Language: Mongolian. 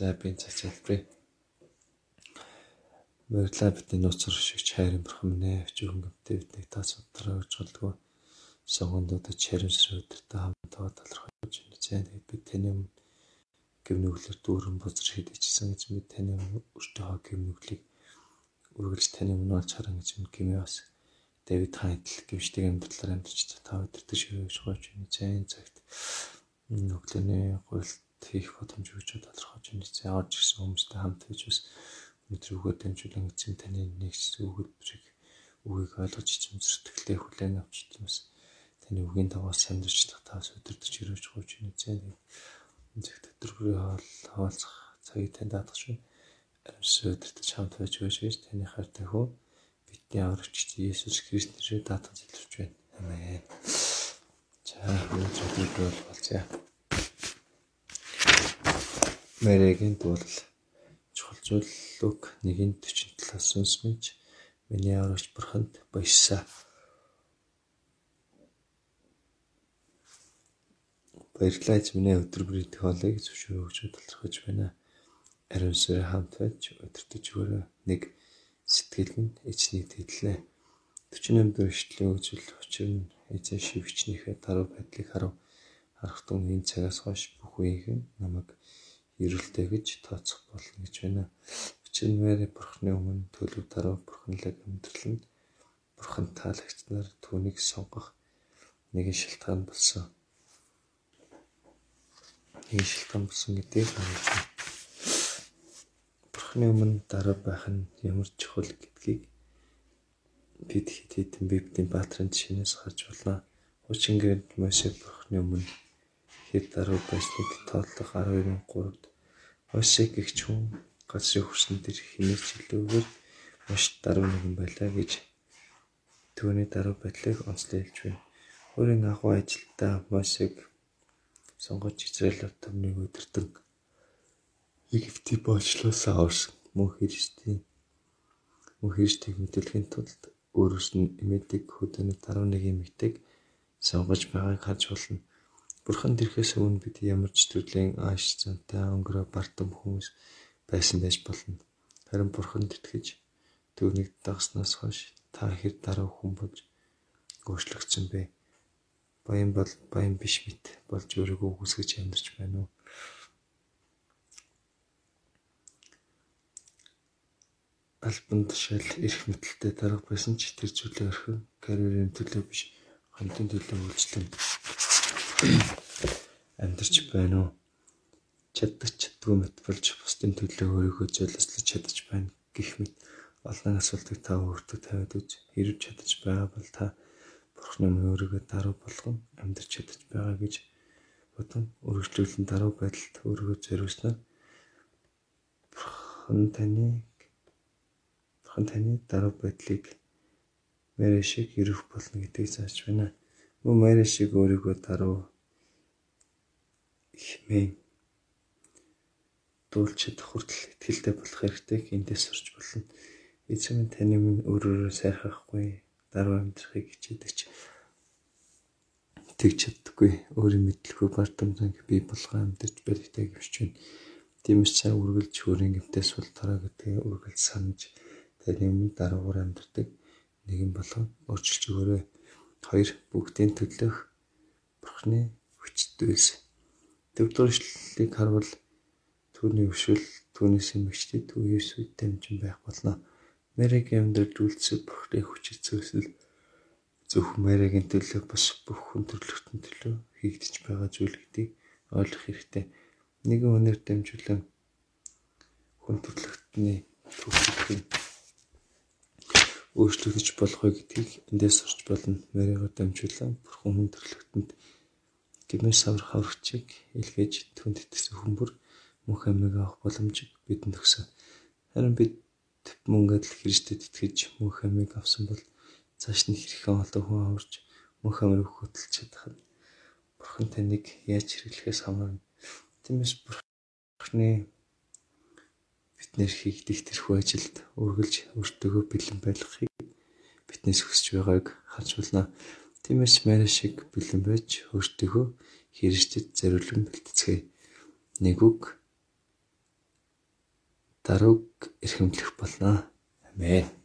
За би цаг залбирая. Баярлалаа бидний нууцар шиг хайрын бурхан минь авч өнгөмтэй биднийг та судраа гэж болдгоо. Согондод чаримсрын өдөртөө хамтдаа талархаж байна. За тэгээд бид таны өмнө гимнүглэр дүүрэн бузар шидэгчсэн гэж бид таны өртөө гимнүглийг үргэлж таны өмнө олж харан гэж мэд гимээ бас Дэвид хайтл гимшдэг амьдралаар амьдарч та өдөртөө байна. За энэ цагт нүглэний гуйлт хийх боломж За орж ирсэн хүмүүстэй хамт байж бас өнөөдөр өгөө дамжуулан эзэм таны нэгс өгүүлбэрийг үгийг ойлгож эзэм зүтгэлээ хүлээн авч бас таны үгийн дагуу самдэрч татаас өдөртөж өрөөж гооч энэ цагт өдрөөрөө хаалцах цагийг танд даатгах шүү. Аримс өдөртөж хамт байж өгөөч гэж таны хайртай хөө бидний аврагч Иесус Христ нэрээр даатгаж илэрч байна. Амен. За өнөөдөр бол болцъя. Мэрэгийн дуулал чухал зүйл Лук 1:47-аас сүнс мэж миний аврагч бурханд баясаа. Баярлалаа миний өдөр бүрийн тохиолыг зөвшөөрөө өгч талархаж байна. Ариун сүрэ хамт байж өдөртөж өгөөрэй. Нэг сэтгэл нь эзнийг тэтлээ. 48 дэх ишлэлийн үзэл учир нь эзэн шивчнийхээ даруй байдлыг харав. Харах тун энэ цагаас хойш бүх үеийн намайг эрэлтэй гэж тооцох болно гэж байна. Учир нь Мэри бурхны өмнө төлөв даруй бурханлаг амьдрал нь бурхан таалагч нар түүнийг сонгох нэгэн шалтгаан болсон. Нэгэн шалтгаан болсон гэдгийг харуулж байна. Бурхны өмнө даруй байх нь ямар чухал гэдгийг бид хэд хэдэн библийн баатрын жишээнээс харж байна. Хуучин гэрд Мосе бурхны өмнө хэд даруй байсныг тоотлох 12-ын 3-д Мосе гихч хүн газрын хөрсөн дээр хинээс чөлөөгөр маш даруй нэгэн байлаа гэж түүний даруй байдлыг онцлуулж байна. Өөрийн агуу ажилдаа Мосег сонгож Израиль автомныг өдөртөн Египтийн боолчлоос аварсан мөн Христийн мөн Христийг мэдүүлэхийн тулд өөрөөс нь эмээдэг хөдөөний 11 эмэгтэйг сонгож байгааг харж болно. Бурхан тэрхээс өмнө бид ямар ч төрлийн ааш зантай өнгөрөө бартам хүмүүс байсан байж болно. Харин Бурханд итгэж түүнийг дагснаас хойш та хэр дараа хүн болж өөрчлөгдсөн бэ? Баян бол баян биш мэт болж өөрийгөө үгүйсгэж амьдарч байна уу? албан тушаал эрх мэдэлтэй дарга байсан ч тэр зүйлээ орхин карьерийн төлөө биш хамтын төлөө үйлчлэн амьдарч байна уу? Чаддаг чаддгүй мэт болж бусдын төлөө өөрийгөө золиослож чадаж байна гэх мэт олон асуултыг та өөртөө тавиад үз. Хэрв чадаж байгаа бол та Бурхны өөрийгөө даруй болгон амьдарч чадаж байгаа гэж бодон өргөжлүүлэн даруй байдалд өөрийгөө зориулснаар Бурхан таны Бурхан таны даруй байдлыг Мэри шиг ирэх болно гэдгийг зааж байна. Мөн Мэри шиг өөрийгөө даруй хэмээн дуулчид хүртэл ихтгэлтэй болох хэрэгтэйг эндээс сурч болно. Эзэн минь таны минь өөрөөрөө сайрхахгүй даруй амьдрахыг хичээдэг ч тэг чаддаггүй өөрийн мэдлэгүй бардамжанг бий болгоо амьдарч баригтай гэвч байна. Тиймээс цаа үргэлж өөрийн гэмтээс сул тараа гэдгээ үргэлж санаж таны өмнө даруугаар амьдардаг нэгэн болгон өөрчилж өгөөрэй. 2. Бүгдийн төлөх бурхны хүчтэйс. Төвдөршлийг харвал түүний өвшил, түүнээс эмгчтэй түүний Есүс дамжин байх болно. Мэригийн амьдралд үлдсэн бурхны хүч зөөсөл зөвхөн Мэригийн төлөө бас бүх хүн төрлөختөнд төлөө хийгдэж байгаа зүйл гэдгийг ойлгох хэрэгтэй. Нэгэн өнөр дамжуулан хүн төрлөختний төвхөд өөрчлөгдөж болох вэ гэдгийг эндээс сурч болно. Маригоор дамжуулан бурхан хүн төрлөختөнд гэмээр савар хаврагчийг илгээж түнд итгэсэн хүмүүр мөнх амиг авах боломжийг бидэнд өгсөн. Харин бид мөн адил Христэд итгэж мөнх амиг авсан бол цааш нь хэрхэн олон хүн аварч мөнх амиг хөтөлж чадах нь бурхан таныг яаж хэрэглэхээс хамаарна. Тиймээс бурханы биднэр хийгдэх тэрхүү ажилд үргэлж өөртөөгөө бэлэн байлгахыг биднээс хүсэж байгааг харж байна. Тиймээс Мари шиг бэлэн байж өөртөөгөө Христэд зориулан бэлтцгээе. Нэг үг даруйг эрхэмлэх болно. Амен.